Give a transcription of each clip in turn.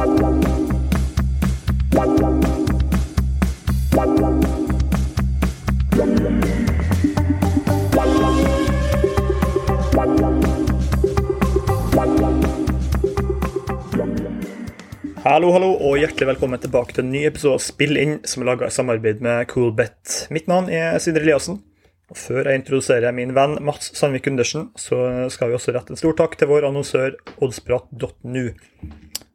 Hallo, hallo, og hjertelig velkommen tilbake til en ny episode av Spill inn, som er laga i samarbeid med Coolbet. Mitt navn er Sindre Eliassen. Og Før jeg introduserer min venn Mats Sandvik Undersen, så skal vi også rette en stor takk til vår annonsør oddsprat.nu.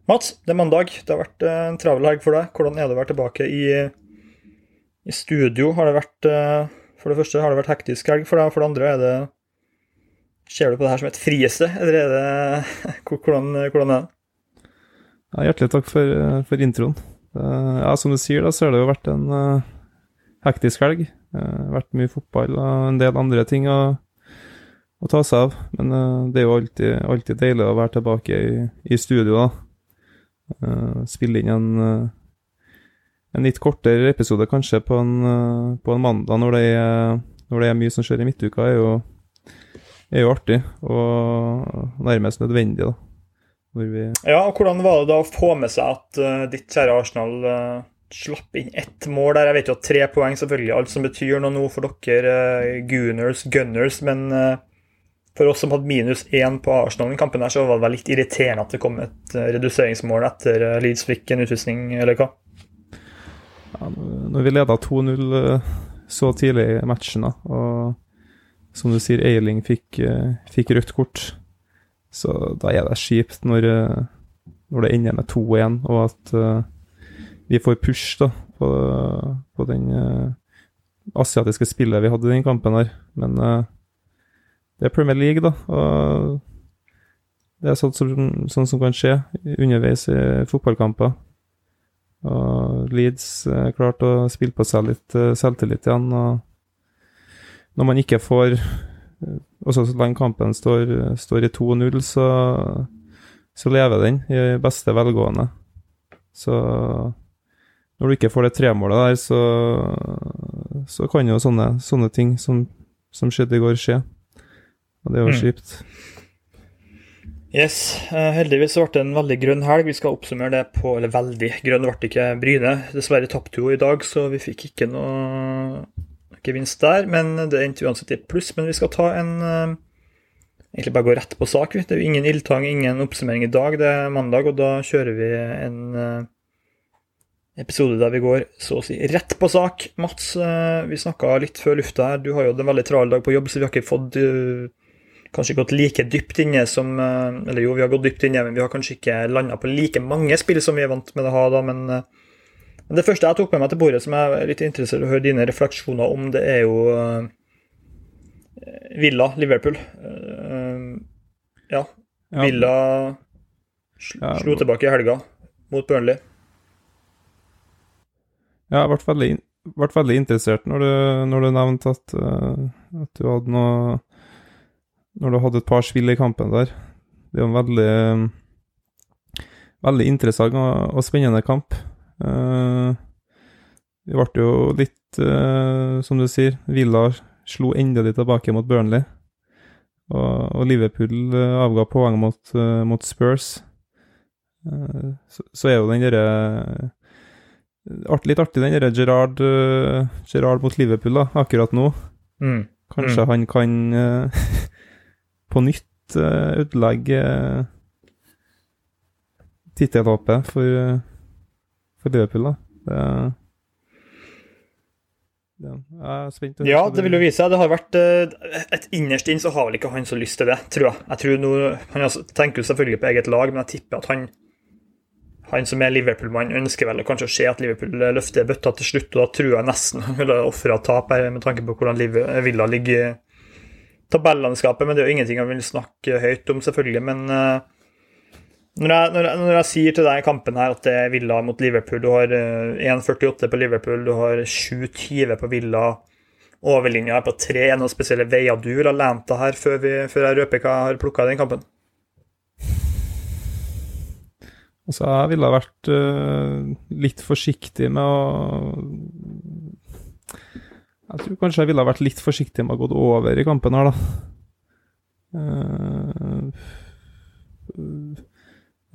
Mats, det er mandag. Det har vært eh, en travel helg for deg. Hvordan er det å være tilbake i, i studio? Har det vært eh, For det første, har det vært hektisk helg for deg? For det andre, er det Ser du på det her som et frieste, eller er det Hvordan, hvordan er det? Ja, hjertelig takk for, for introen. Ja, Som du sier, da, så har det jo vært en hektisk helg. Uh, vært mye fotball og en del andre ting å, å ta seg av. Men det er jo alltid, alltid, deilig å være tilbake i, i studio, da. Spille inn en, en litt kortere episode kanskje på en, på en mandag når det, er, når det, er, mye som skjer i midtuka, er jo, er jo artig og nærmest nødvendig, da. Ja, og Hvordan var det da å få med seg at uh, ditt kjære Arsenal uh, slapp inn ett mål der? Jeg vet jo at tre poeng selvfølgelig alt som betyr noe nå for dere uh, Gooners, Gunners, men for oss som hadde minus én på Arsenal i kampen, her, så var det litt irriterende at det kom et reduseringsmål etter Leeds fikk en utvisning, eller hva? Ja, når vi leda 2-0 så tidlig i matchen, da, og som du sier, Eiling fikk, fikk rødt kort så da er det kjipt når, eh, når det ender med 2-1, og at vi får push da, på, på den asiatiske spillet vi hadde i den kampen her. Men det er Premier League, da. Og det er sånt som, sånt som kan skje underveis i fotballkamper. Og Leeds uh, klarte å spille på seg litt selvtillit igjen. Og når man ikke får også så lenge kampen står, står i 2-0, så, så, lever den i beste velgående. Så når du ikke får det tremålet der, så, så kan jo sånne, sånne ting som, som, skjedde i går, skje. Og det er jo mm. kjipt. Yes, eh, heldigvis ble det en veldig grønn helg. Vi skal oppsummere det på Eller veldig grønn ble ikke Bryne. Dessverre tapte jo i dag, så vi fikk ikke noe gevinst der, men det endte uansett i pluss. Men vi skal ta en uh, Egentlig bare gå rett på sak. Det er jo ingen ildtang, ingen oppsummering i dag. Det er mandag, og da kjører vi en uh, episode der vi går så å si rett på sak. Mats, vi snakka litt før lufta her. Du har jo en veldig travel dag på jobb, så vi har ikke fått kanskje gått like dypt inne som Eller jo, vi har gått dypt inne, men vi har kanskje ikke landa på like mange spill som vi er vant med å ha da, men men det første jeg tok med meg til bordet, som jeg er litt interessert i å høre dine refleksjoner om, det er jo uh, Villa, Liverpool. Ja. Villa sl slo tilbake i helga mot Burnley. Ja, jeg ble veldig, ble veldig interessert når du, når du nevnte at, at, du hadde noe Når du hadde et par spill i kampen der. Det er jo en veldig, veldig interessant og, spennende kamp. Uh, vi ble jo litt, uh, som du sier, Villa slo endelig tilbake mot Burnley. Og, og Liverpool uh, avga poeng mot, mot Spurs. Så, så, er jo den derre Litt artig den derre Gerard, Gerard, mot Liverpool da, akkurat nå. Mm. Kanskje mm. han kan på nytt ødelegge tittelhåpet for for Liverpool, da. Det, er. Ja, det vil jo vise seg. Det har vært eh, et Innerst inn så har vel ikke han så lyst til det, tror jeg. Jeg tror noe, Han tenker jo selvfølgelig på eget lag, men jeg tipper at han han som er Liverpool-mann, ønsker vel kanskje å se at Liverpool løfter bøtta til slutt, og da tror jeg nesten han ville ofra tap her, med tanke på hvordan Villa ligger tabellandskapet. Men det er jo ingenting han vil snakke høyt om, selvfølgelig. Men uh, når jeg, når, jeg, når jeg, sier til deg i kampen her at det er Villa mot Liverpool Du har 1,48 eh, på Liverpool, du har 7,20 på Villa. Overlinja er på 3. Er det noen spesielle veier du vil ha lent deg her før, vi, før jeg røper hva jeg har plukka i den kampen? Altså, jeg ville ha vært uh, litt forsiktig med å Jeg tror kanskje jeg ville vært litt forsiktig med å gå over i kampen her, da. Uh,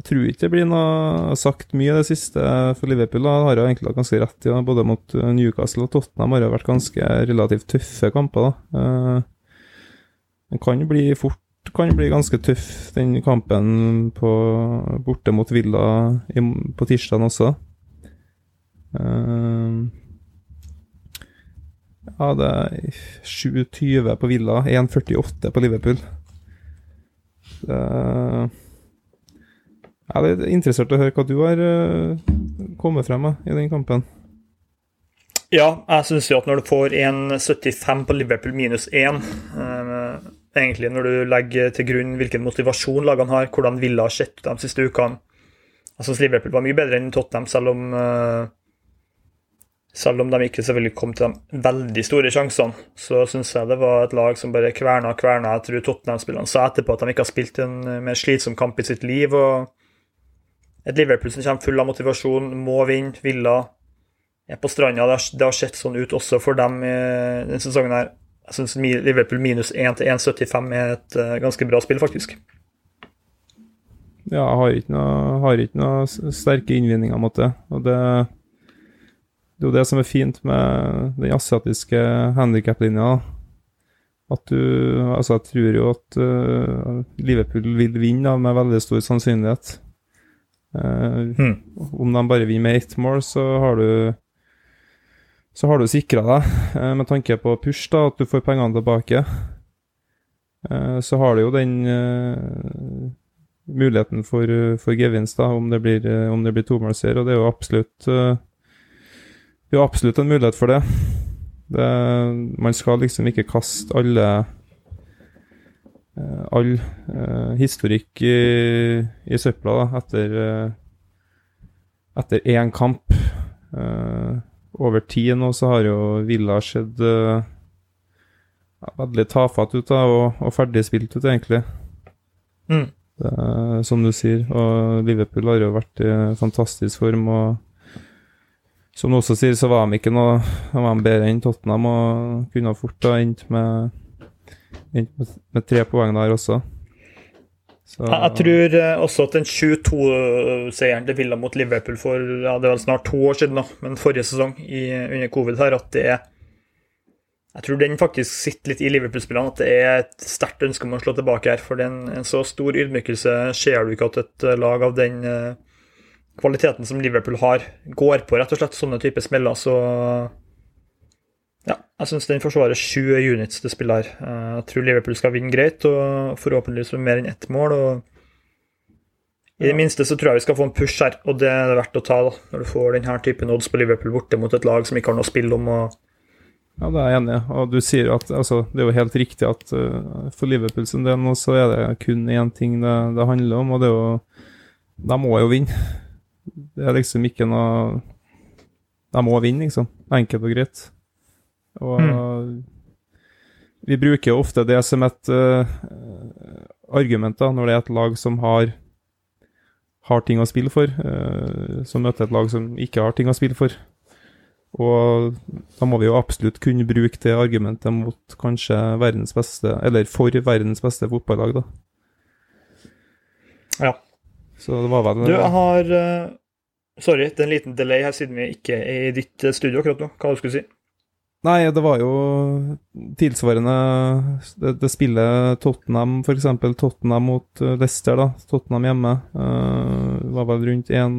Jeg tror ikke det blir noe sagt mye det siste for Liverpool. Da har jeg egentlig hatt ganske rett i. Ja. Både mot Newcastle og Tottenham har det vært ganske relativt tøffe kamper. da. Den det kan bli fort kan bli ganske tøff, den kampen på, borte mot Villa på tirsdag også. Uh, er 7,20 på Villa, 1,48 på Liverpool. Det, jeg er er interessert å høre hva du har uh, kommet frem med i den kampen. Ja, jeg syns jo at når du får 1,75 på Liverpool minus 1 uh, Egentlig når du legger til grunn hvilken motivasjon lagene har, hvordan Villa har sett de siste ukene Jeg syns Liverpool var mye bedre enn Tottenham, selv om uh, selv om de ikke selvfølgelig kom til de veldig store sjansene, så syns jeg det var et lag som bare kverna og kverna. Jeg tror Tottenham-spillerne sa etterpå at de ikke har spilt en mer slitsom kamp i sitt liv. og Et Liverpool som kommer full av motivasjon, må vinne. Villa er på stranda. Det har, sett sånn ut også for dem i denne sesongen. her. Jeg syns Liverpool minus 1 til 1,75 er et uh, ganske bra spill, faktisk. Ja, jeg har ikke noe, har ikke noe sterke innvendinger mot det. og det det er jo det som er fint med den asiatiske handikaplinja. At du Altså, jeg tror jo at uh, Liverpool vil vinne da, med veldig stor sannsynlighet. Uh, hmm. Om de bare vinner med ett mål, så har du så har du sikra deg, uh, med tanke på push, da, at du får pengene tilbake. så har du jo den muligheten for, for gevinst, da, om det blir, om det blir tomålseier, og det er jo absolutt det har absolutt en mulighet for det. det man skal liksom ikke kaste alle uh, all uh, historikk i, i søpla da, etter, uh, etter én kamp. over tid nå så har jo Villa sett veldig tafatt ut da, og, og ferdigspilt ut, egentlig. Mm. Det, som du sier. Og Liverpool har jo vært i fantastisk form. og som du også sier, så var de ikke noe de bedre enn Tottenham og kunne fort ha endt med, med, med tre poeng der også. Så. Jeg tror eh, også at den 22-seieren til Villa mot Liverpool for ja, det er snart to år siden, da, men forrige sesong i, under covid her, at det er Jeg tror den faktisk sitter litt i Liverpool-spillene, at det er et sterkt ønske om å slå tilbake her. For en, en så stor ydmykelse ser du ikke at et lag av den uh, kvaliteten som Liverpool har, går på rett og slett sånne typer smeller, så ja, jeg syns den forsvarer sju units til spiller. her. jeg tror Liverpool skal vinne greit, og forhåpentligvis med mer enn ett mål. og I det minste så tror jeg vi skal få en push her, og det er det verdt å ta da, når du får denne typen odds på Liverpool borte mot et lag som ikke har noe spill om. og ja, det er jeg enig i. Og du sier at altså, det er jo helt riktig at uh, for Liverpool sin del nå så er det kun én ting det, det handler om, og det er jo De må jo vinne. Det er liksom ikke noe De må vinne, liksom. Enkelt og greit. Og mm. vi bruker ofte det som et uh, argument da, når det er et lag som har, har ting å spille for, uh, som møter et lag som ikke har ting å spille for. Og da må vi jo absolutt kunne bruke det argumentet mot kanskje verdens beste, eller for verdens beste fotballag, da. Ja. Så det var vel Du, jeg har uh, Sorry, det er en liten delay her siden vi ikke er i ditt eh, studio akkurat nå. Hva skulle du si? Nei, det var jo tilsvarende Det, det spillet Tottenham, f.eks. Tottenham mot eh, Leicester, da. Tottenham hjemme. Uh, var vel rundt en,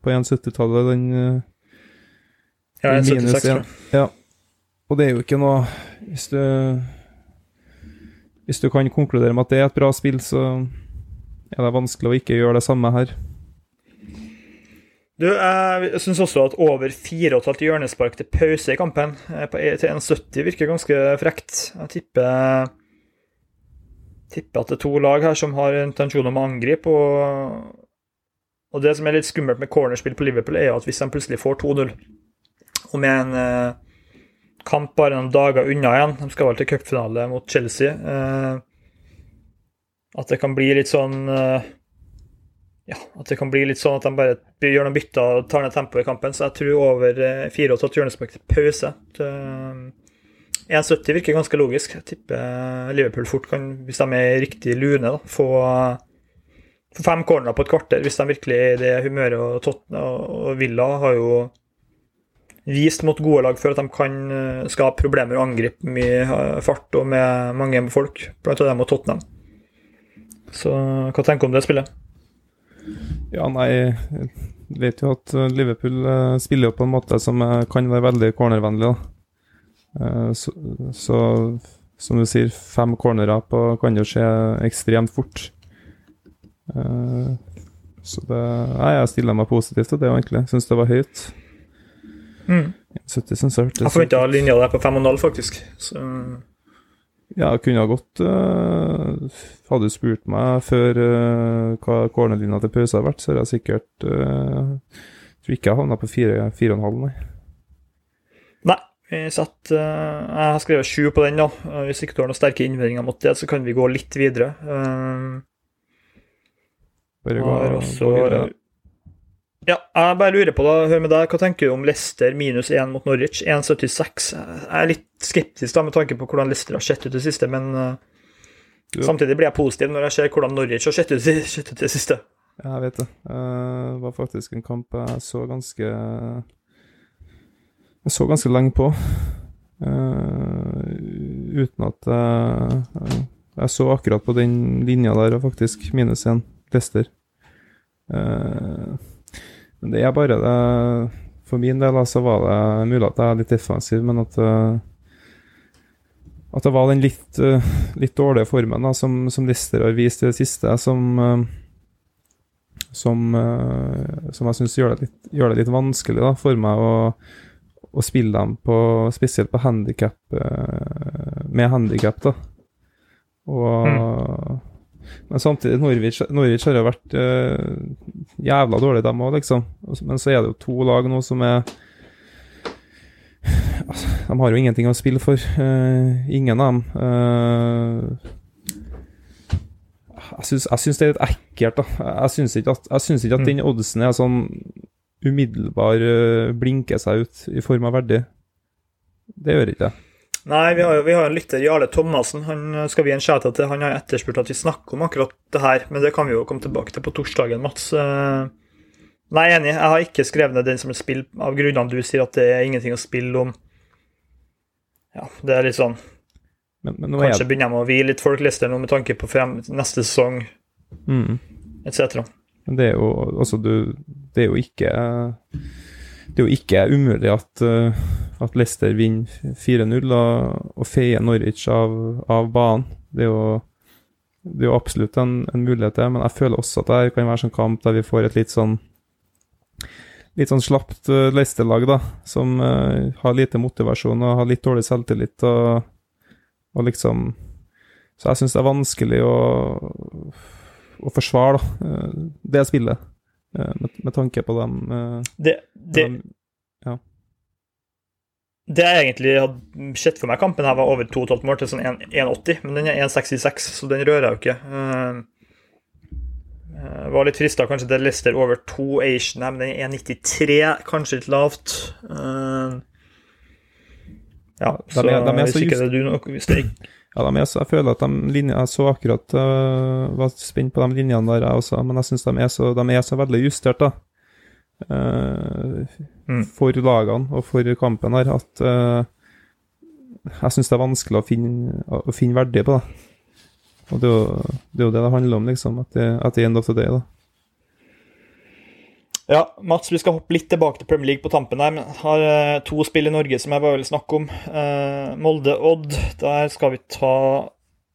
på 1,70-tallet, den Ja, 1,76, tror jeg. Ja. Og det er jo ikke noe Hvis du Hvis du kan konkludere med at det er et bra spill, så er det vanskelig å ikke gjøre det samme her. Du, jeg syns også at over 4,5 hjørnespark til pause i kampen eh, til 1,70 virker ganske frekt. Jeg tipper, tipper at det er to lag her som har intensjon om å angripe. Og, og det som er litt skummelt med cornerspill på Liverpool, er at hvis de plutselig får 2-0, og med en eh, kamp bare noen dager unna igjen, de skal vel til cupfinale mot Chelsea, eh, at det kan bli litt sånn eh, ja, at det kan bli litt sånn at de bare gjør noen bytter og tar ned tempoet i kampen. Så jeg tror over 4,8 hjørnespark til pause. 1,70 eh, virker ganske logisk. Jeg tipper Liverpool fort kan, hvis de er riktig lune, da, få, fem cornerer på et kvarter, hvis de virkelig er i det humøret. Og Tottenham og Villa har jo vist mot gode lag før at de kan eh, skape problemer og angripe mye eh, fart og med mange folk, blant annet dem og Tottenham. Så hva tenker du om det spillet? Ja, nei, jeg vet jo at Liverpool spiller jo på en måte som kan være veldig cornervennlig. da. Så, så som du sier, fem cornerer på kan jo skje ekstremt fort. Så det Nei, jeg stiller meg positivt til det, egentlig. Syns det var høyt. Mm. 70 synes jeg hørtes Jeg forventa linja der på 5,5, faktisk. Så jeg kunne ha gått uh, Hadde du spurt meg før uh, hva cornerlinja til pause hadde vært, så hadde jeg sikkert uh, Tror ikke jeg havna på 4,5, nei. Nei. Vi setter, jeg har skrevet sju på den. da. Hvis ikke du har noen sterke innvendinger mot det, så kan vi gå litt videre. Bare gå, også gå videre. Ja, jeg bare lurer på, da, hør med deg, hva tenker du om Leicester minus 1 mot Norwich? 1,76. Jeg er litt skeptisk da, med tanke på hvordan Leicester har sett ut det siste, men uh, samtidig blir jeg positiv når jeg ser hvordan Norwich har sett ut sett ut det siste. Ja, jeg vet det. Eh, Det var faktisk en kamp jeg så ganske Jeg så ganske lenge på. Eh, uten at jeg Jeg så akkurat på den linja der, faktisk minus én Leicester. Eh, men det er bare det For min del så var det mulig at jeg er litt defensiv, men at eh, at det var den litt, eh, litt dårlige formen da, som, som Lister har vist i det siste, som eh, som, som jeg syns gjør, gjør det litt vanskelig da, for meg å, å spille dem på, spesielt på handikap med handikap. Og, Men samtidig, Norwich, Norwich har jo vært eh, jævla dårlig, dem òg, liksom. Men så er det jo to lag nå som er altså, De har jo ingenting å spille for. Uh, ingen av dem. Uh, jeg syns, jeg syns det er litt ekkelt, da. Jeg syns ikke at, syns ikke at den oddsen er sånn umiddelbar uh, blinker seg ut i form av verdi. Det gjør ikke jeg. Nei, vi har jo vi har en lytter, Jarle Thomassen. Han eh, skal vi en til. Han har etterspurt at vi snakker om akkurat det her, men det kan vi jo komme tilbake til på torsdagen, Mats. Eh, Nei, jeg enig. Jeg har ikke skrevet ned den som et spill av grunnene du sier at det er ingenting å spille om. Ja, det er litt sånn Men, men Kanskje jeg... begynner med å hvile litt folk lister nå med tanke på frem, neste sesong mm. etc. Men det er jo altså du Det er jo ikke Det er jo ikke umulig at, uh, at Leicester vinner 4-0 og, feier Norwich av, av banen. Det er jo det er jo absolutt en, en mulighet, det, men jeg føler også at det kan være sånn kamp der vi får et litt sånn Litt sånn slapt uh, Leicester-lag, da, som uh, har lite motivasjon og har litt dårlig selvtillit og, og liksom Så jeg syns det er vanskelig å å forsvare da, uh, det spillet, eh, med, med tanke på dem, eh, Det, det, dem det jeg egentlig hadde sett for meg kampen her, var over 2,5 mål til sånn 1,80, men den er 1,66, så den rører jeg jo ikke. Uh, eh, var litt frista kanskje til Leicester over 2 Asian men den er 1,93, kanskje litt lavt. Uh, ja, de så, er- de er så just- Ja, de er så, jeg føler at de linjene Jeg så akkurat uh, Var spent på de linjene der, jeg også, men jeg syns de, så- de er så veldig justert, da. Uh, Mm. For lagene og for kampen her, at uh, jeg syns det er vanskelig å finne, å finne verdi på det. Og det er, jo, det er jo det det handler om, liksom. At det, at det er end of the day, da. Ja, Mats, vi skal hoppe litt tilbake til Premier League på tampen her. Men har eh, to spill i Norge som jeg bare vil snakke om. Eh, Molde-Odd, der skal vi ta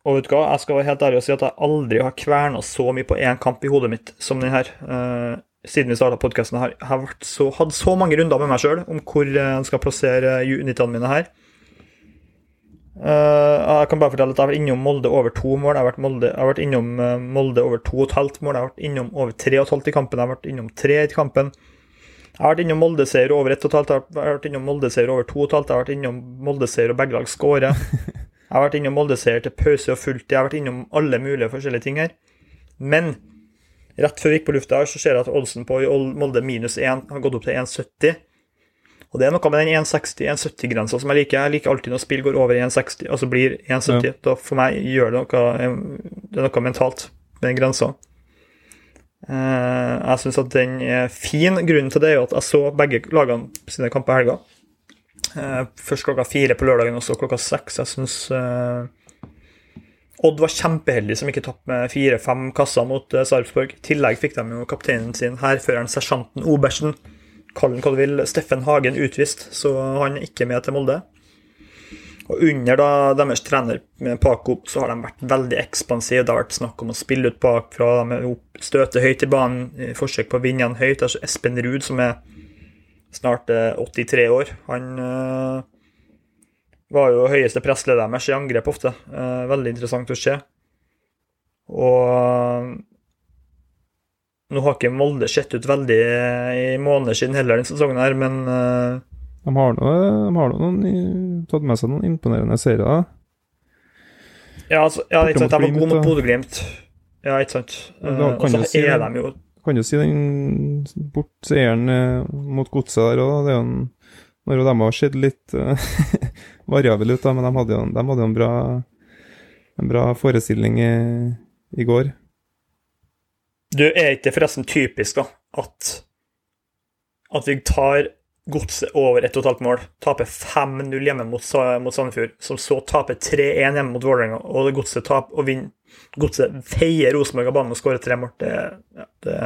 Og vet du hva, jeg skal være helt ærlig og si at jeg aldri har kverna så mye på én kamp i hodet mitt som den her. Eh, siden vi starta podkasten, har jeg så, hatt så mange runder med meg sjøl om hvor jeg skal plassere unitene mine her. Eh, jeg kan bare fortelle at jeg har vært innom Molde over to mål. Jeg har vært, Molde, jeg har vært innom uh, Molde over to og et halvt mål. Jeg har vært innom over tre og et halvt i kampen. Jeg har vært innom tre i kampen. Jeg har vært innom Molde-seier over ett og et halvt. Jeg har vært innom Molde-seier over to og et halvt. Jeg har vært innom Molde-seier og begge lag skårer. Jeg har vært innom Molde-seier til pause og fulltid. Jeg har vært innom alle mulige forskjellige ting her. Men rett før vi gikk på lufta, her, så ser jeg at oddsen på Molde minus 1 har gått opp til 1,70. Og det er noe med den 1,60-1,70-grensa som jeg liker. Jeg liker alltid når spill går over 1,60, og så blir 1,70. Da for meg gjør det noe Det er noe mentalt med den grensa. Eh, jeg syns at den er fin. Grunnen til det er jo at jeg så begge lagene sine kamper i helga. Eh, først klokka fire på lørdagen og så klokka seks. Jeg syns Odd var kjempeheldig som ikke tapte med fire-fem kasser mot Sarpsborg. I tillegg fikk de jo kapteinen sin, hærføreren sersjanten Obersten, kall den hva du vil, Steffen Hagen utvist, så han er ikke med til Molde. Og under da deres trener med Paco, så har de vært veldig ekspansive. Det har vært snakk om å spille ut bakfra, støte høyt i banen forsøk på å vinne igjen høyt. Altså Espen Ruud, som er snart 83 eh, år, han øh, var jo høyeste pressleder deres i angrep ofte. Uh, veldig interessant å se. Og nå har ikke Molde sett ut veldig i måneder siden heller denne sesongen, her, men uh, de har nå tatt med seg noen imponerende seire. Ja, altså, ja ikke sant. De var gode mot Bodø-Glimt. Ja, ikke sant. Og så si, er de jo Kan jo si den bortseieren mot Godset der òg. Det er jo en når de har sett litt variabel ut, da, men de hadde jo, de hadde jo en, bra, en bra forestilling i, i går. Du, er ikke forresten typisk da, at, at vi tar Godset over 1,5 mål. Taper 5-0 hjemme mot, mot Sandefjord. Som så taper 3-1 hjemme mot Vålerenga, og Godset taper og vinner. Godset feier Rosenborg av banen og skårer tre mål. Det, ja, det,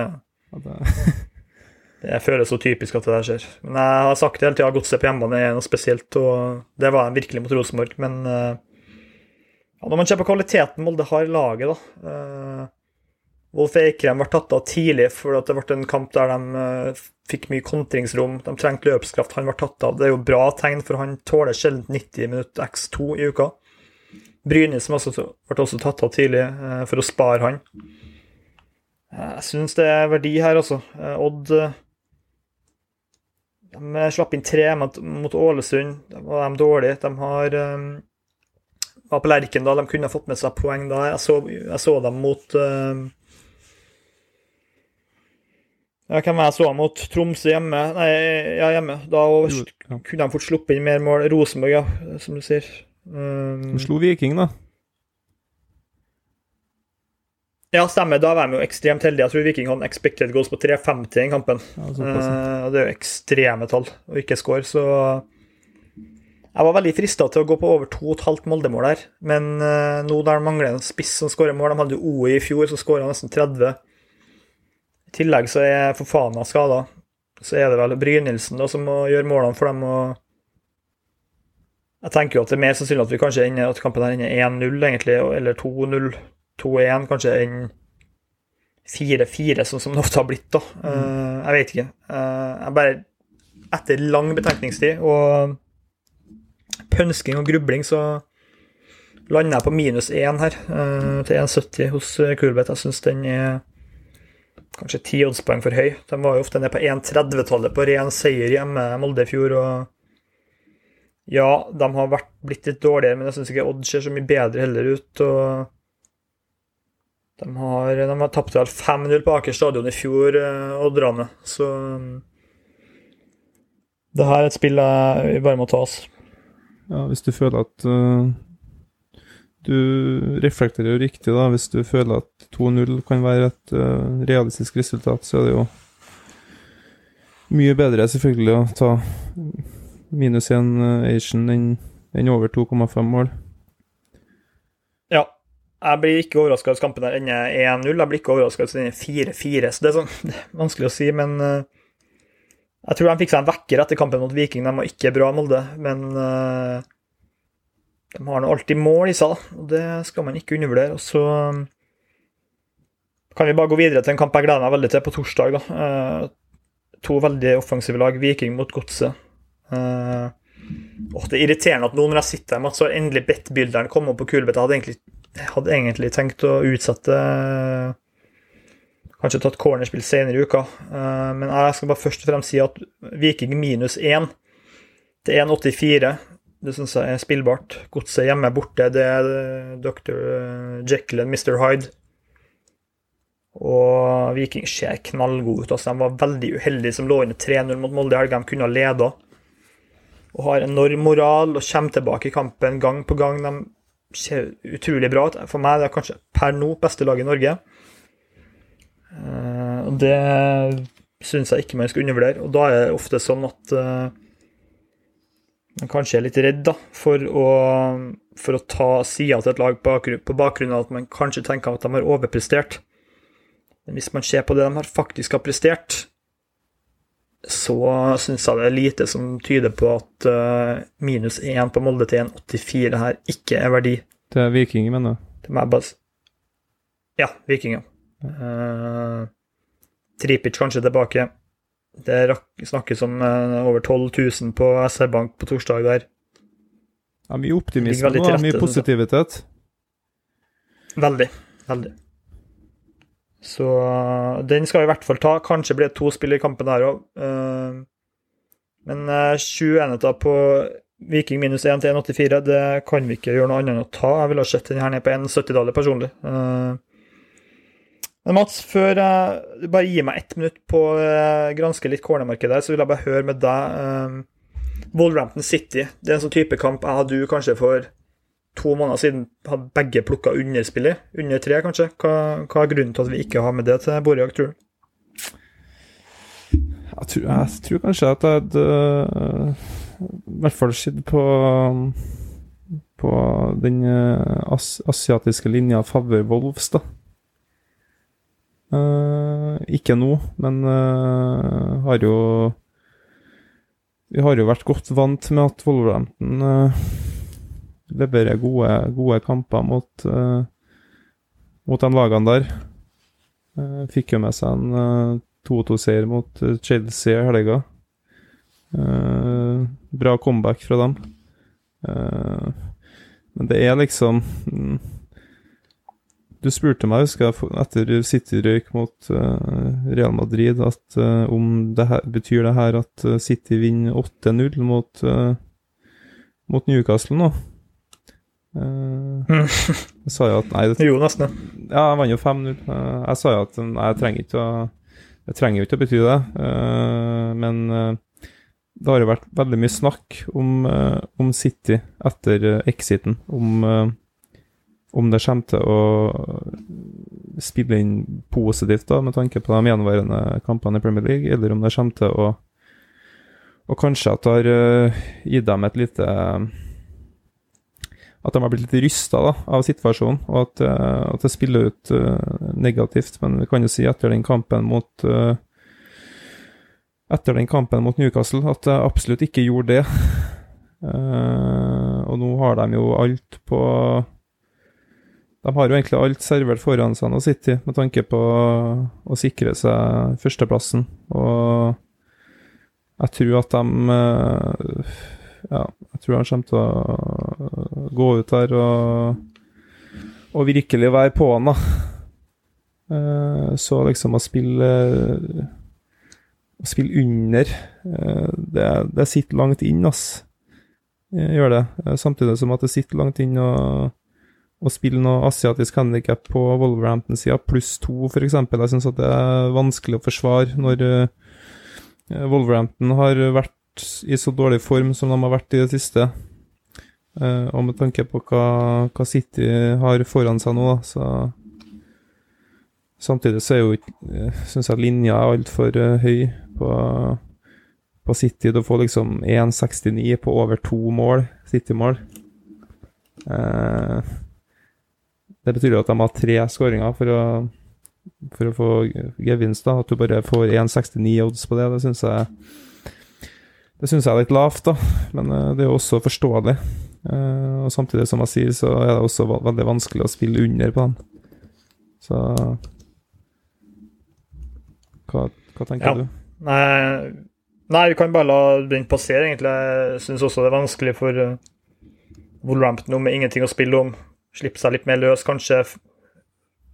det, føles så typisk at det der skjer. Men jeg har sagt det hele tida, Godset på hjemmebane er noe spesielt, og det var de virkelig mot Rosenborg. Men eh, ja, når man ser på kvaliteten Molde har i laget, da uh, Wolf Eikrem ble tatt av tidlig fordi det ble en kamp der de uh, fikk mye kontringsrom. De trengte løpskraft. Han ble tatt av. Det er jo bra tegn, for han tåler sjelden 90 minutter X2 i uka. Brynis ble også tatt av tidlig uh, for å spare han. Jeg syns det er verdi her, altså. Odd De slapp inn tre mot, Ålesund. Da var de dårlige. De har var på Lerkendal. De kunne fått med seg poeng da. Jeg så, jeg så dem mot ja, hvem jeg så mot? Tromsø hjemme? Nei, ja, hjemme. Da kunne de fort sluppet inn mer mål. Rosenborg, ja, som du sier. Um, de slo Viking, da. Ja, stemmer. Da var de jo ekstremt heldige. Jeg tror Viking hadde expected goals på 3,50 i kampen. Ja, uh, det er jo ekstreme tall å ikke score, så jeg var veldig frista til å gå på over 2,5 Molde-mål her, men uh, nå der mangler en spiss som skårer mål De hadde jo OI i fjor, så skåra nesten 30. I tillegg så er Fofana skada. Så er det vel Brynildsen da, som må gjøre målene for dem. og Jeg tenker jo at det er mer sannsynlig at vi kanskje ender, at kampen her ender 1-0, egentlig, eller 2-0, 2-1, kanskje enn 4-4, sånn som det ofte har blitt. da. Mm. Uh, jeg vet ikke. Uh, jeg bare Etter lang betenkningstid og pønsking og grubling, så lander jeg på minus 1 her, uh, til 1,70 hos Kulbeth. Jeg syns den er kanskje ti oddspoeng for høy. De var jo ofte nede på 1,30-tallet på ren seier hjemme Molde fjor. og Ja, de har vært, blitt litt dårligere, men jeg syns ikke Odd ser så mye bedre heller ut. og De har, de har tapt 5-0 på Aker stadion i fjor, eh, Odderne. Så det her er et spill vi bare må ta oss. Ja, hvis du føler at uh, du reflekterer jo riktig, da. Hvis du føler at 2-0 kan være et uh, realistisk resultat, så er det jo mye bedre selvfølgelig å ta minus 1 uh, eh, Asian enn en over 2,5 mål. Ja. Jeg blir ikke overraska hvis kampen der ender 1-0. Jeg blir ikke overraska hvis den ender 4-4. Så det er sånn det er vanskelig å si, men uh, jeg tror de fikk seg en vekker etter kampen mot Viking. De var ikke bra, Molde, men uh, de har nå alltid mål i seg, og det skal man ikke undervurdere. Og så um, kan vi bare gå videre til en kamp jeg gleder meg veldig til på torsdag. da. Eh, to veldig offensive lag, Viking mot Godset. Uh, det er irriterende at nå når jeg sitter her, så har endelig bedt-bilderen kommet opp på kulebrettet. Jeg hadde egentlig, hadde egentlig tenkt å utsette Kanskje tatt cornerspill senere i uka. Men jeg skal bare først og fremst si at Viking minus 1 til 1,84 det syns jeg er spillbart. Godset hjemme borte, det er Dr. Jekyll og Mr. Hyde. Og Viking ser knallgode ut. Altså, de var veldig uheldige som lå inne 3-0 mot Molde i helga. De kunne ha leda. Og har enorm moral og kommer tilbake i kampen gang på gang. De ser utrolig bra ut. For meg det er kanskje per nå beste laget i Norge. Og det syns jeg ikke man skal undervurdere. Og da er det ofte sånn at kanskje er litt redd da, for å, for å ta sida til et lag på bakgrunn av at man kanskje tenker at de har overprestert. Men hvis man ser på det de har faktisk har prestert, så syns jeg det er lite som tyder på at uh, minus 1 på Molde til 1,84 her ikke er verdi. Det er Viking, mener du? Til meg bare Ja, Viking, ja. Uh, Tripic kanskje tilbake. Det snakkes om uh, over 12 000 på SR Bank på torsdag der. Det er mye optimisme og mye positivitet. Veldig. Veldig. Så uh, den skal vi i hvert fall ta. Kanskje blir det to spill i kampen der òg. Uh, men sju enheter på Viking minus 1 til 1,84, det kan vi ikke gjøre noe annet enn å ta. Jeg ville sett den her ned på 1,70-tallet personlig. Men Mats, før du bare gir meg ett minutt på å granske litt cornermarkedet, så vil jeg bare høre med deg. Uh, Wolverhampton City, det er en sånn type kamp jeg hadde du kanskje for to måneder siden hadde begge plukka underspillet. Under tre, kanskje. Hva, hva, er grunnen til at vi ikke har med det til Borjak, tror du? Jeg tror, jeg tror kanskje at jeg hadde I hvert fall sett på på den asiatiske linja favør Wolves, da. Uh, ikke nå, men uh, har jo Vi har jo vært godt vant med at Wolverhampton uh, leverer gode, gode kamper mot, mot de lagene der. Fikk jo med seg en uh, 2-2-seier mot Chelsea i helga. bra comeback fra dem. men det er liksom mm, Du spurte meg, husker jeg, etter City røyk mot Real Madrid, at om det her, betyr det her at City vinner 8-0 mot, mot Newcastle nå. Uh, jeg sa jo at nei det, Jo, nesten. Ja, jeg vant jo 5-0. Uh, eh, jeg sa jo at nei, jeg trenger ikke å Det trenger jo ikke å bety det. Men det har jo vært veldig mye snakk om, om City etter exiten. Om, om det kommer til å spille inn positivt da, med tanke på de gjenværende kampene i Premier League, eller om det kommer til å Og kanskje at det har gitt dem et lite at de har blitt litt rysta av situasjonen, og at, uh, at det spiller ut uh, negativt. Men vi kan jo si etter den kampen mot etter den kampen mot Newcastle at det absolutt ikke gjorde det. og nå har de jo alt på De har jo egentlig alt servert foran seg nå, City, med tanke på å sikre seg førsteplassen. Og jeg tror at de ja, jeg tror han kommer til å gå ut der og, og virkelig være på han, da. Eh, så liksom å spille Å spille under eh, det, det sitter langt inn, ass. Gjør det. Eh, samtidig som at det sitter langt inn å, å spille noe asiatisk handikap på Wolverhampton-sida, pluss to, f.eks. Jeg syns det er vanskelig å forsvare når Wolverhampton har vært i så dårlig form som de har vært i det siste. Uh, og med tanke på hva, hva, City har foran seg nå, så Samtidig så er jo uh, Syns jeg linja er altfor høy på, på City. Du får liksom 1,69 på over to mål, City-mål. Uh, det betyr jo at de har tre skåringer for å, for å få gevinst. da, At du bare får 1,69 odds på det. Det syns jeg det syns jeg er litt lavt, da, men uh, det er jo også forståelig. Uh, og Samtidig som jeg sier, så er det også veldig vanskelig å spille under på den. Så Hva, hva tenker ja. du? Nei, nei, vi kan bare la den passere, egentlig. Jeg syns også det er vanskelig for uh, Wolverhampton med ingenting å spille om. Slippe seg litt mer løs, kanskje.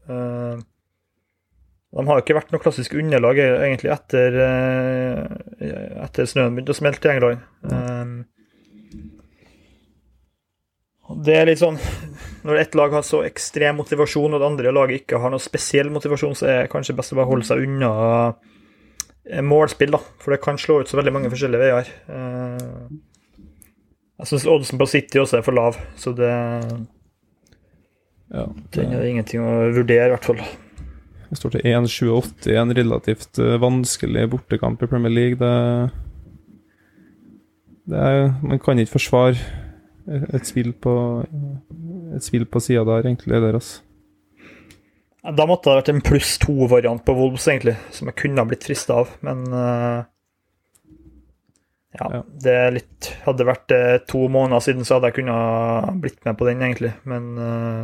Uh, de har ikke vært noe klassisk underlag egentlig etter, eh, etter snøen begynte å smelte i England. Um, det er litt sånn Når ett lag har så ekstrem motivasjon, og det andre laget ikke har noe spesiell motivasjon, så er det kanskje best å bare holde seg unna eh, målspill, da. For det kan slå ut så veldig mange forskjellige veier. Jeg syns oddsen på City også er for lav, så det, ja, det Den er ingenting å vurdere, i hvert fall. Det står til 1-7-8 i en relativt uh, vanskelig bortekamp i Premier League. Det, det er, Man kan ikke forsvare et spill på et spill på sida der, egentlig, der, altså. Da måtte det ha vært en pluss to-variant på Wolves, egentlig, som jeg kunne ha blitt frista av, men uh, ja, ja, det er litt Hadde det vært uh, to måneder siden, så hadde jeg kunnet blitt med på den, egentlig, men uh,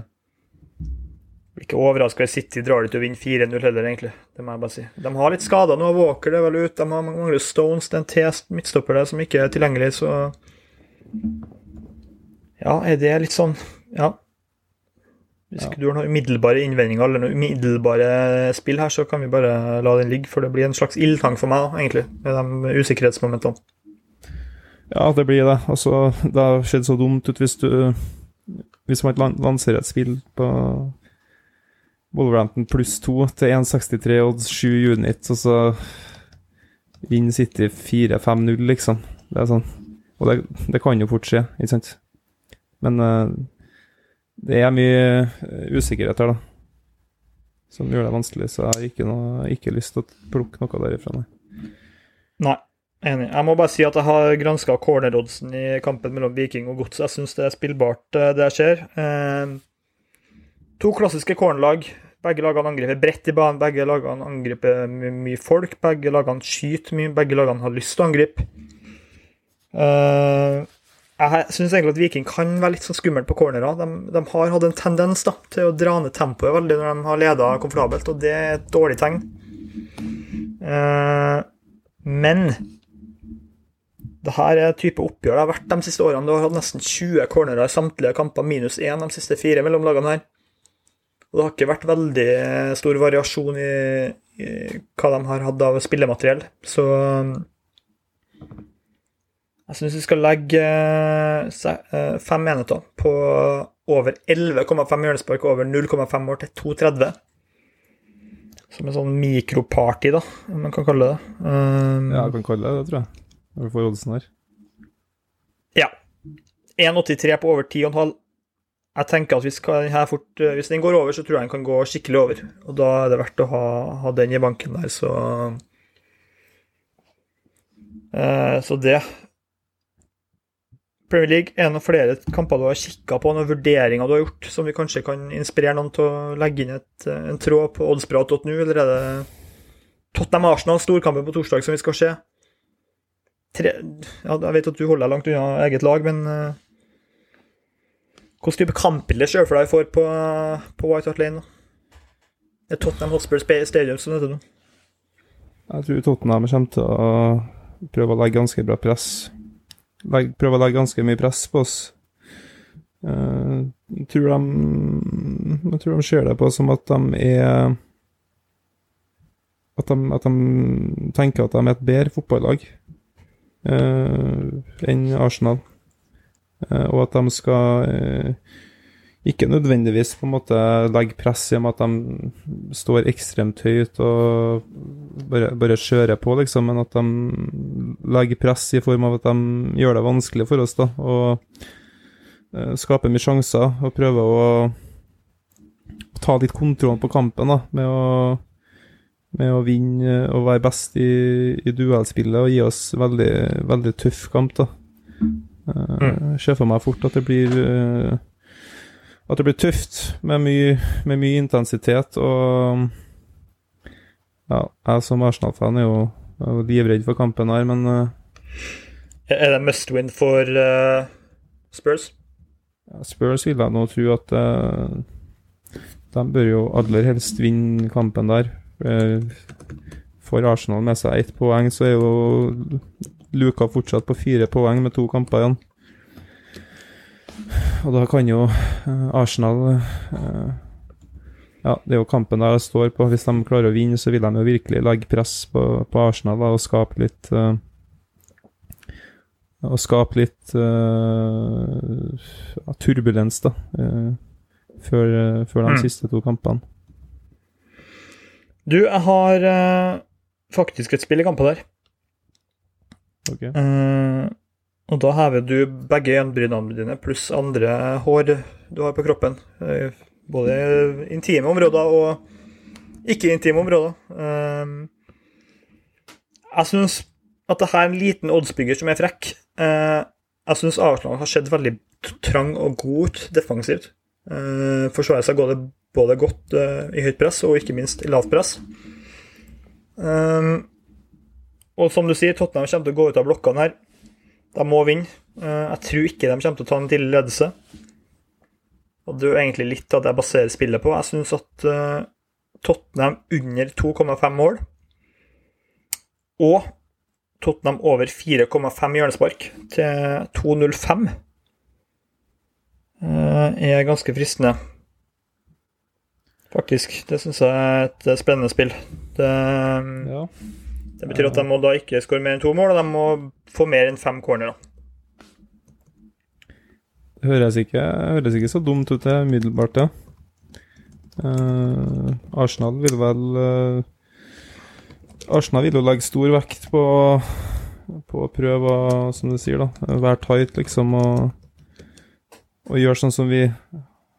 blir ikke overraska hvis City drar dit og vinner 4-0 heller, egentlig. Det må jeg bare si. De har litt skader nå. Walker det er vel ut. De mangler Stones. Det er en test midtstopper der som ikke er tilgjengelig, så Ja, er det litt sånn Ja. Hvis ikke ja. du har noen umiddelbare innvendinger eller noen umiddelbare spill her, så kan vi bare la den ligge, for det blir en slags ildtang for meg, egentlig, med de usikkerhetsmomentene. Ja, det blir det. Altså, det har skjedd så dumt ut hvis du Hvis man lanserer et spill på Wolverhampton pluss to til 1,63 odds 7 units, og så vinner City 4-5-0, liksom. Det er sånn. Og det, det, kan jo fort skje, ikke sant? Men uh, det er mye eh, usikkerhet her, da. Som gjør det vanskelig, så jeg har ikke, noe, ikke lyst til å plukke noe derifra, nei. Nei, enig. Jeg må bare si at jeg har granska corneroddsen i kampen mellom Viking og Gods. Jeg syns det er spillbart, det det ser. Eh, to klassiske cornerlag. Begge lagene angriper bredt i banen, begge lagene angriper mye folk. Begge lagene skyter mye, begge lagene har lyst til å angripe. Uh, jeg syns egentlig at Viking kan være litt sånn skummelt på cornerer. De, de, har hatt en tendens da, til å dra ned tempoet veldig når de har leda komfortabelt, og det er et dårlig tegn. Uh, men det her er type oppgjør det har vært de siste årene. Du har hatt nesten 20 cornerer i samtlige kamper, minus én de siste fire mellom lagene her. Og det har ikke vært veldig stor variasjon i, i hva de har hatt av spillemateriell. Så jeg syns vi skal legge eh, fem enheter på over 11,5 hjørnespark over 0,5 år til 2,30. Som en sånn mikroparty, da, om man kan kalle det. Um, ja, jeg kan kalle det det, tror jeg. Når du får oddsen her. Ja. 1,83 på over 10,5. Jeg tenker at hvis, fort, eh, hvis, den går over, så tror jeg den kan gå skikkelig over. Og da er det verdt å ha, ha den i banken der, så eh, Så det Premier League, er det noen flere kamper du har kikka på, noen vurderinger du har gjort, som vi kanskje kan inspirere noen til å legge inn et, en tråd på oddsprat.nu, eller er det Tottenham-Arsenal, storkampen på torsdag, som vi skal se? Tre, ja, jeg vet at du holder deg langt unna eget lag, men uh, hvilken type kampbilde ser du for deg får på, på White Hart Lane? Det er Tottenham Hotspur Stadium som heter nå. Jeg tror Tottenham kommer til å prøve å legge ganske bra press Legg, prøve å legge ganske mye press på oss. Uh, jeg, tror de, de ser det på som at de er At de, at de tenker at de er et bedre fotballag uh, enn Arsenal. Uh, og at de skal ikke nødvendigvis på en måte legge press i og med at de står ekstremt høyt og bare, bare kjører på, liksom, men at de legger press i form av at de gjør det vanskelig for oss. da, og uh, skaper mye sjanser og prøver å ta litt kontroll på kampen da, med å, med å vinne og være best i, i duellspillet og gi oss veldig, veldig tøff kamp. da. Uh, ser for meg fort at det blir uh, at det blir tøft med mye, med mye intensitet. Og ja, jeg som Arsenal-fan er jo, livredd for kampen her, men uh, Er det must win for uh, Spurs? Spurs vil jeg nå tro at uh, de bør jo aller helst vinne kampen der. Får Arsenal med seg ett poeng, så er jo luka fortsatt på fire poeng med to kamper igjen. Og da kan jo uh, Arsenal uh, Ja, det er jo kampen der jeg står på. Hvis de klarer å vinne, så vil de jo virkelig legge press på, på Arsenal da, og skape litt uh, Og skape litt turbulens, da. før, før de mm. siste to kampene. Du, jeg har faktisk et spill i kampen der. Okay. Og da hever du begge øyenbrynene dine pluss andre hår du har på kroppen. Uh, både intime områder og ikke intime områder. Uh, jeg syns at det her er en liten oddsbygger som er frekk. Uh, jeg syns Arsenal har sett veldig trang og god ut defensivt. Uh, forsvarer seg går det både godt uh, i høyt press og ikke minst i lavt press. Um, og som du sier, Tottenham kommer til å gå ut av blokkene her. De må vinne. Uh, jeg tror ikke de kommer til å ta en tidlig ledelse. Og det er jo egentlig litt det jeg baserer spillet på. Jeg syns at uh, Tottenham under 2,5 mål og Tottenham over 4,5 hjørnespark til 2,05 er ganske fristende. Faktisk. Det syns jeg er et spennende spill. Det, Ja. Det betyr at de må da ikke skåre mer enn to mål, og de må få mer enn fem cornerer. Det høres ikke, høres ikke så dumt ut, det, umiddelbart, ja. Uh, Arsenal vil vel uh, Arsenal vil jo legge stor vekt på, på å prøve å, som du sier, da, være tight, liksom, og, og gjøre sånn som vi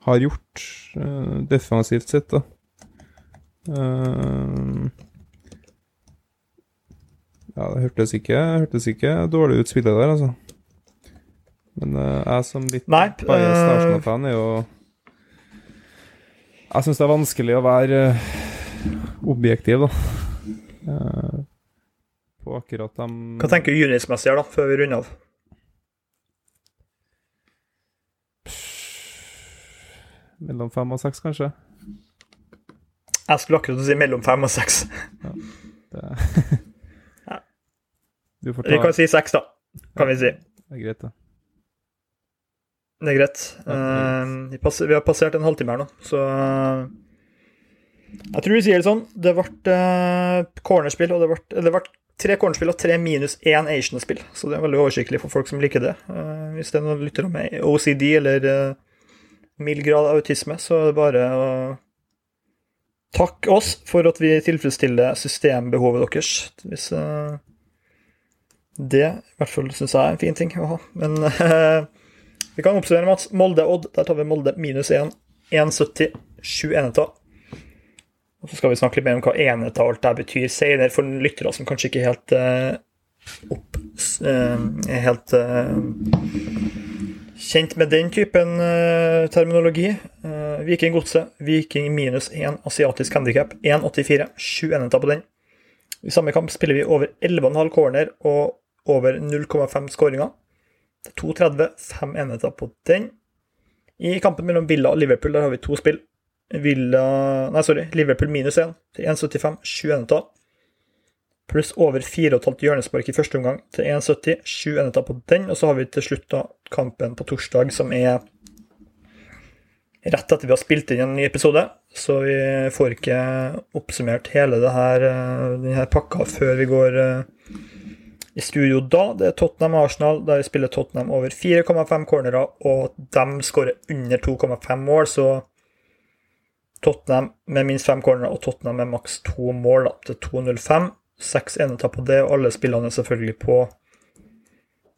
har gjort uh, defensivt sett, da. Eh, ja, det hørtes ikke, hørtes ikke dårlig ut, spillet der, altså. Men uh, jeg som litt Nei, biased eh, Arsenal-fan er jo Jeg syns det er vanskelig å være uh, objektiv, da. Uh, på akkurat dem Hva tenker du unitsmessig her, da, før vi runder av? Mellom fem og seks, kanskje. Jeg skulle akkurat si mellom fem og seks. Ja, Det... Du får Vi kan si seks, da. Kan vi si. Det er greit, det. Det er greit. Det er Eh, vi, vi har passert en halvtime her nå, så eh, Jeg tror vi sier det sånn. Det ble eh, cornerspill, og det ble, det ble tre cornerspill og tre minus én Asian-spill. Så det er veldig oversiktlig for folk som liker det. Uh, hvis det er noen lyttere med OCD eller uh, mild grad av autisme, så er det bare å takke oss for at vi tilfredsstiller systembehovet deres. Hvis eh, det i hvert fall syns jeg er en fin ting å ha. Men eh, vi kan oppsummere, Mats. Molde-Odd. Der tar vi Molde minus 1. 1,70. 7 enheter. Og så skal vi snakke litt mer om hva alt det betyr senere, for lyttere som kanskje ikke helt eh, opp, eh, er helt eh, kjent med den typen eh, terminologi. Eh, Viking Godset. Viking minus 1 asiatisk handikap. 1,84. 7 enheter på den. I samme kamp spiller vi over 11,5 corner og over 0,5 skåringer. 2,30, fem enheter på den. I kampen mellom Villa og Liverpool der har vi to spill. Villa Nei, sorry. Liverpool minus 1 til 1,75, sju enheter. Pluss over 4,5 hjørnespark i første omgang til 1,70, sju enheter på den. Og så har vi til slutt da kampen på torsdag, som er rett etter vi har spilt inn en ny episode. Så vi får ikke oppsummert hele det her, eh, denne pakka før vi går eh, i studio da. Det er Tottenham-Arsenal, der vi spiller Tottenham over 4,5 cornerer, og de skårer under 2,5 mål, så Tottenham med minst fem cornerer og Tottenham med maks to mål da, til 2,05. Seks enheter på det, og alle spillene er selvfølgelig på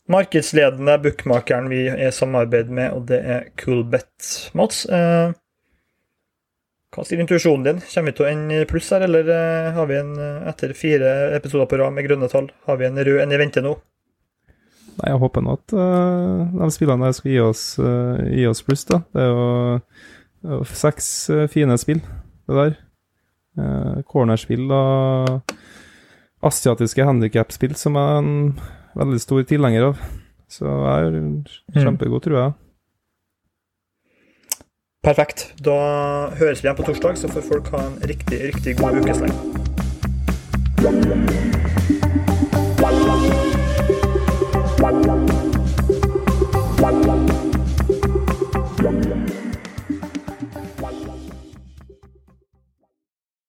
markedsledende bookmakeren vi er i samarbeid med, og det er Coolbet. Mats, eh, hva sier intuisjonen din? Kommer vi til å ende i pluss her, eller eh, har vi en, eh, etter fire episoder på rad med grønne tall, har vi en rød en i vente nå? Nei, jeg håper nå at uh, de spillene der skal gi oss, uh, gi oss pluss, da. Det er jo, er seks fine spill, det der. Uh, cornerspill og asiatiske handikapspill som jeg er en veldig stor tilhenger av. Så jeg er kjempegod, tror jeg. Perfekt. Da høres vi igjen på torsdag, så får folk ha en riktig, riktig god ukesleng.